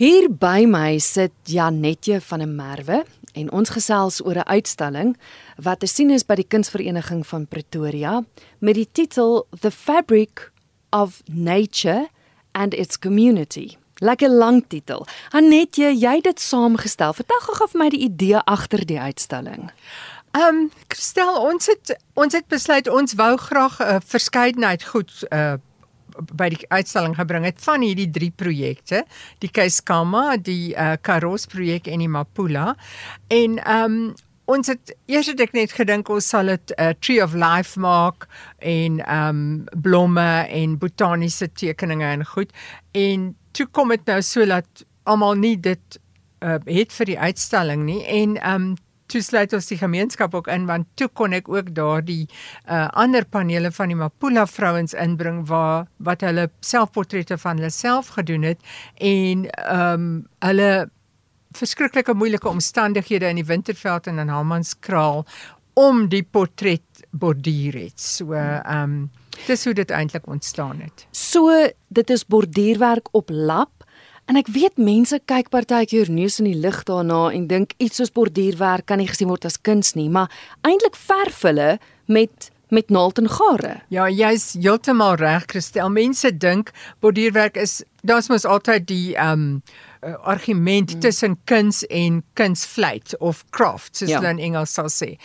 Hier by my sit Janetje van der Merwe en ons gesels oor 'n uitstalling wat te sien is by die Kunsvereniging van Pretoria met die titel The Fabric of Nature and its Community. Lekker lang titel. Annetje, jy het dit saamgestel. Vertel gou vir my die idee agter die uitstalling. Ehm, um, Christel, ons het ons het besluit ons wou graag 'n uh, verskeidenheid goed uh by die uitstalling gebring het van hierdie drie projekte, die Keiskama, die uh Karos projek en die Mapula. En ehm um, ons het eers het ek net gedink ons sal dit 'n uh, Tree of Life maak en ehm um, blomme en botaniese tekeninge en goed. En toe kom dit nou so dat almal nie dit uh, het vir die uitstalling nie en um toe sluit ons die gemeenskap ook in want toe kon ek ook daardie uh, ander panele van die Mapula vrouens inbring waar wat hulle selfportrette van hulle self gedoen het en um hulle verskriklike moeilike omstandighede in die Winterveld en in Hammanskraal om die portret borduur het. So um Dis hoe dit eintlik ontstaan het. So dit is borduurwerk op lap en ek weet mense kyk partykeer neus in die lig daarna en dink iets soos borduurwerk kan nie gesien word as kuns nie, maar eintlik verf hulle met met naald en gare. Ja, jy's heeltemal reg, Christel. Mense dink borduurwerk is daar's mos altyd die ehm um, uh, argument mm. tussen kuns en kunsvleit of craft soos ja. hulle in Engels sal sê.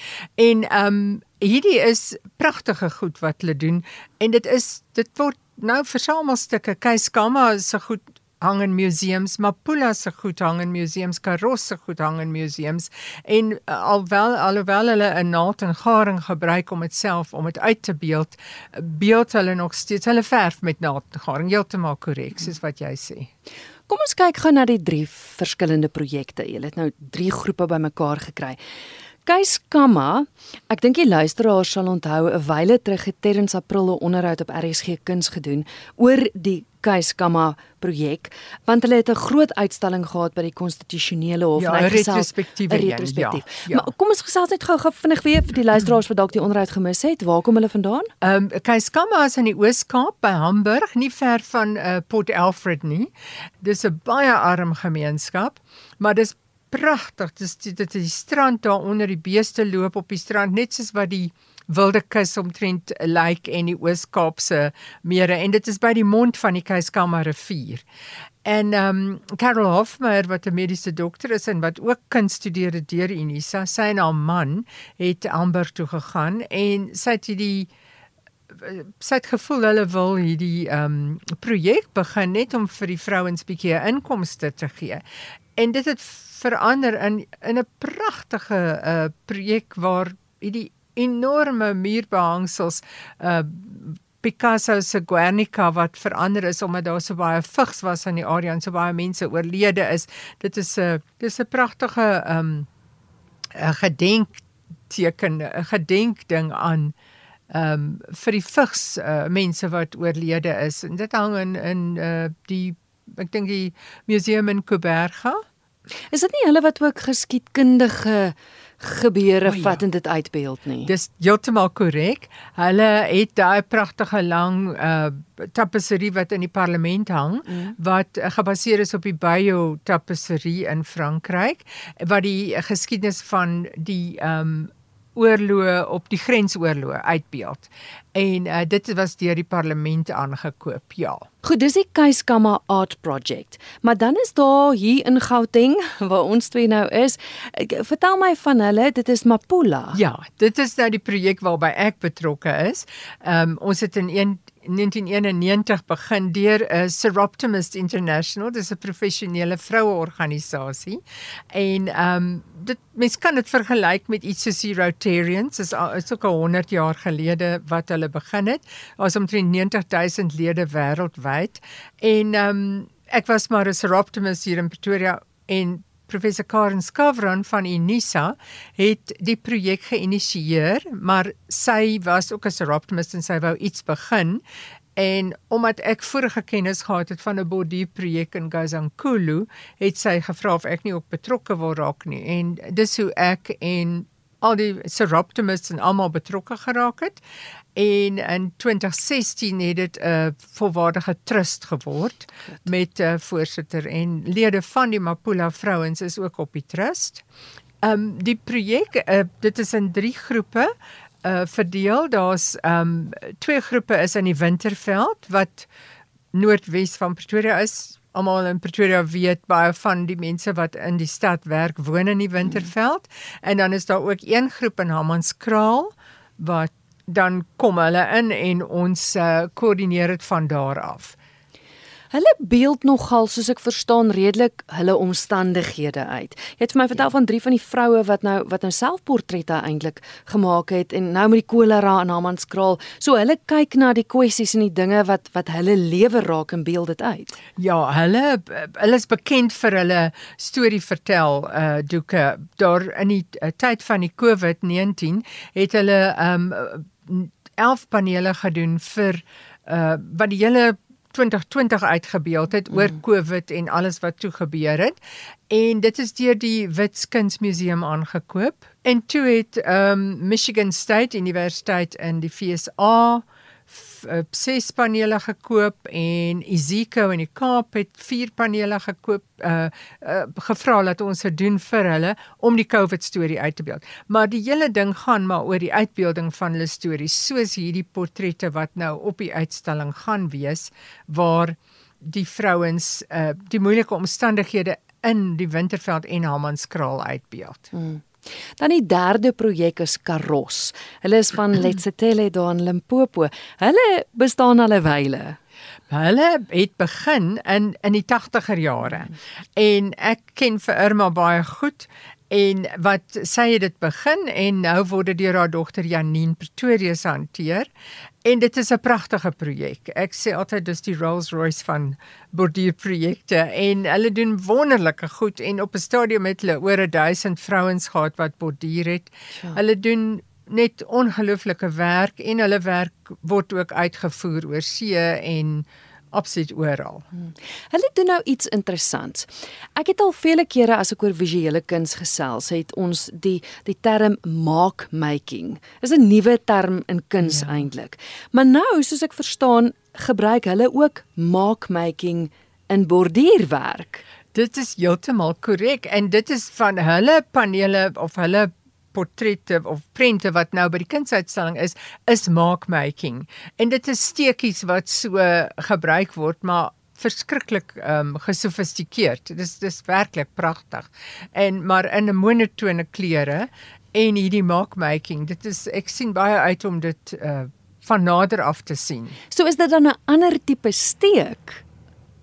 En ehm um, hierdie is pragtige goed wat hulle doen en dit is dit word nou versamelstukke. Keiskama is so goed hang in museums, Mapula se goed hang in museums, Karos se goed hang in museums en uh, alwel alhoewel hulle 'n naald en garing gebruik om dit self om dit uit te beeld, beeld hulle nog steeds hulle verf met naald en garing heeltemal korrek soos wat jy sê. Kom ons kyk gou na die drie verskillende projekte. Jy het nou drie groepe bymekaar gekry. Keis Kamma, ek dink die luisteraars sal onthou 'n wyle terug het Terrens April 'n onderhoud op RSG Kuns gedoen oor die Keis Kamma projek, want hulle het 'n groot uitstalling gehad by die konstitusionele hof ja, en retrospektiewe retrospektief. Ja, ja. Maar kom ons gesels net gou-gou vinnig weer vir die luisteraars wat dalk die onderhoud gemis het. Waar kom hulle vandaan? Ehm um, Keis Kamma is in die Oos-Kaap by Hamburg, nie ver van uh, Port Alfred nie. Dis 'n baie arm gemeenskap, maar dis pragtig. Dis dit is die strand daar onder die beeste loop op die strand net soos wat die wilde kus omtrent lyk like en die Oos-Kaapse mere en dit is by die mond van die Keiskamma rivier. En ehm um, Carol Hofmeyer wat 'n mediese dokter is en wat ook kuns studeer deur Unisa, sy en haar man het Amber toe gegaan en sy het die sy het gevoel hulle wil hierdie ehm um, projek begin net om vir die vrouens bietjie inkomste te gee. En dit het verander in in 'n pragtige uh projek waar hierdie enorme muurbehangsels uh Picasso se Guernica wat verander is omdat daar so baie vigs was in die area en so baie mense oorlede is. Dit is 'n dis 'n pragtige um 'n gedenkteken, 'n gedenkding aan um vir die vigs uh, mense wat oorlede is. En dit hang in in uh die ek dink die museum in Kuberga. Is dit nie hulle wat ook geskiedkundige gebeure oh, ja. vat en dit uitbeeld nie? Dis heeltemal korrek. Hulle het daai pragtige lang uh tapisserie wat in die parlement hang mm. wat uh, gebaseer is op die Bayeux tapisserie in Frankryk wat die geskiedenis van die um oorloë op die grensoorloë uitbeeld. En uh, dit was deur die parlement aangekoop. Ja. Goed, dis die Keiskamma Art Project. Maar dan is daar hier in Gauteng waar ons twee nou is. Vertel my van hulle, dit is Mapula. Ja, dit is nou die projek waarby ek betrokke is. Ehm um, ons het in 1 1991 begin deur 'n uh, Seroptimist International, dis 'n professionele vroueorganisasie. En ehm um, dit mens kan dit vergelyk met iets soos die Rotarians, is is ook al 100 jaar gelede wat hulle begin het. Ons omtrent 90000 lede wêreldwyd. En ehm um, ek was maar 'n Seroptimist hier in Pretoria en Professor Karen Skavron van Unisa het die projek geïnisieer, maar sy was ook 'n seroptimist en sy wou iets begin. En omdat ek vorige kennis gehad het van 'n body projek in Gazankulu, het sy gevra of ek nie ook betrokke wil raak nie. En dis hoe ek en al die Seroptimists en almal betrokke geraak het. En in 2016 het dit 'n uh, volwaardige trust geword Goed. met 'n uh, voorsitter en lede van die Mapula vrouens is ook op die trust. Ehm um, die projek uh, dit is in 3 groepe uh verdeel. Daar's ehm um, twee groepe is in die Winterveld wat noordwes van Pretoria is. Almal in Pretoria weet baie van die mense wat in die stad werk woon in die Winterveld en dan is daar ook een groep in Hammanskraal wat dan kom hulle in en ons uh, koördineer dit van daar af. Hulle beeld nogal soos ek verstaan redelik hulle omstandighede uit. Jy het vir my vertel ja. van drie van die vroue wat nou wat nou selfportrette eintlik gemaak het en nou met die kolera en Hamanskraal. So hulle kyk na die kwessies en die dinge wat wat hulle lewe raak en beeld dit uit. Ja, hulle hulle is bekend vir hulle storie vertel uh doeke. Daar in die uh, tyd van die COVID-19 het hulle um 11 panele gedoen vir uh wat die hele 2020 uitgebeeld het mm. oor COVID en alles wat toe gebeur het. En dit is deur die Wits Kunsmuseum aangekoop. En toe het ehm um, Michigan State Universiteit in die FSA uh, ses panele gekoop en Iziko in die Kaap het vier panele gekoop uh, uh gevra dat ons dit doen vir hulle om die COVID storie uit te beeld. Maar die hele ding gaan maar oor die uitbeelding van hulle stories soos hierdie portrette wat nou op die uitstalling gaan wees waar die vrouens uh die moeilike omstandighede in die Winterveld en Hammanskraal uitbeeld. Hmm. Dan die derde projek is Karos. Hulle is van Letsetele daar in Limpopo. Hulle bestaan al 'n wyle. Hulle het begin in in die 80er jare. En ek ken vir Irma baie goed en wat sy het dit begin en nou word dit deur haar dogter Janine Pretorius hanteer en dit is 'n pragtige projek. Ek sê altyd dis die Rolls-Royce van borduurprojekte en hulle doen wonderlike goed en op 'n stadium het hulle oor 1000 vrouens gehad wat borduur het. Ja. Hulle doen net ongelooflike werk en hulle werk word ook uitgevoer oor see en absoluut oral. Hmm. Hulle doen nou iets interessants. Ek het al vele kere as ek oor visuele kuns gesels, het ons die die term mark making. Is 'n nuwe term in kuns ja. eintlik. Maar nou, soos ek verstaan, gebruik hulle ook mark making in borduurwerk. Dit is heeltemal korrek en dit is van hulle panele of hulle portrette of prente wat nou by die kunsuitstalling is, is markmaking. En dit is steekies wat so gebruik word, maar verskriklik ehm um, gesofistikeerd. Dis dis werklik pragtig. En maar in 'n monotone kleure en hierdie markmaking, dit is ek sien baie uit om dit uh van nader af te sien. So is dit dan 'n ander tipe steek?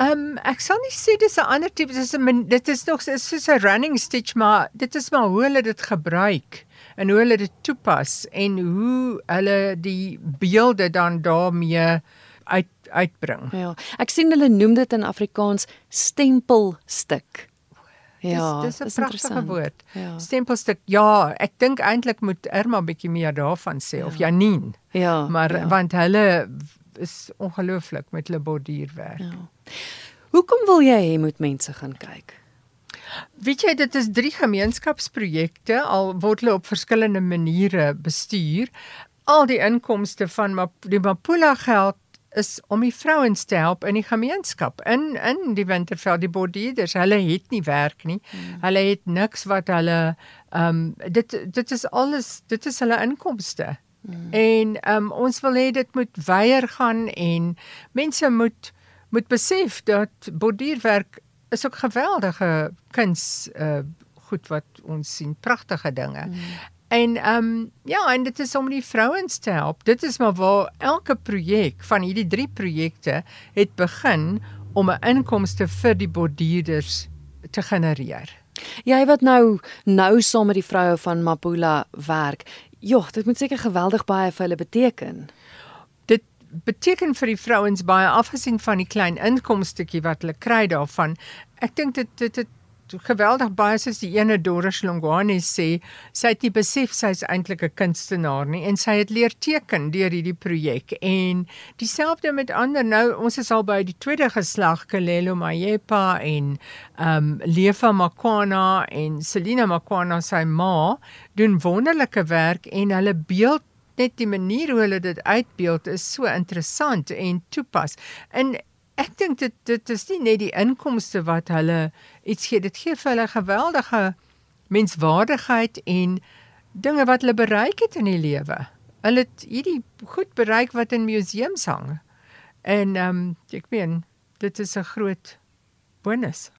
Ehm um, ek sal nie sê dis 'n ander tipe dis 'n dit is nog is soos 'n running stitch maar dit is maar hoe hulle dit gebruik en hoe hulle dit toepas en hoe hulle die beelde dan daarmee uit uitbring. Ja. Ek sien hulle noem dit in Afrikaans stempelstuk. Ja, dis 'n pragtige woord. Ja. Stempelstuk. Ja, ek dink eintlik moet Irma bietjie meer daarvan sê ja. of Janine. Ja. Maar ja. want hulle is ongelooflik met hulle borduurwerk. Ja. Hoekom wil jy hê moet mense gaan kyk? Weet jy dit is drie gemeenskapsprojekte al word hulle op verskillende maniere bestuur. Al die inkomste van die Mapula geld is om die vrouens te help in die gemeenskap in in die Winterveld die bordierders hulle het nie werk nie hmm. hulle het niks wat hulle ehm um, dit dit is alles dit is hulle inkomste Mm. En um, ons wil hê dit moet weier gaan en mense moet moet besef dat borduurwerk is ook geweldige kuns uh goed wat ons sien pragtige dinge. Mm. En ehm um, ja, en dit is om die vrouens te help. Dit is maar waar elke projek van hierdie drie projekte het begin om 'n inkomste vir die borduurders te genereer. Jy wat nou nou saam met die vroue van Mapula werk, Ja, dit moet seker geweldig baie vir hulle beteken. Dit beteken vir die vrouens baie afgesien van die klein inkomstetjie wat hulle kry daarvan. Ek dink dit dit het geweldig baie soos die ene Doris Longwane sê, sy het nie besef sy's eintlik 'n kunstenaar nie en sy het leer teken deur hierdie projek. En dieselfde met ander. Nou ons is al by die tweede geslag Kelelo Mayepa en ehm um, Lefa Makwana en Selina Makwana sy ma doen wonderlike werk en hulle beeld net die manier hoe hulle dit uitbeeld is so interessant en toepas. En ek dink dit dit is nie net die inkomste wat hulle iets gee, dit gee vir hulle geweldige menswaardigheid en dinge wat hulle bereik het in die lewe. Hulle het hierdie goed bereik wat in museums hang. En ehm um, ek meen dit is 'n groot bonus.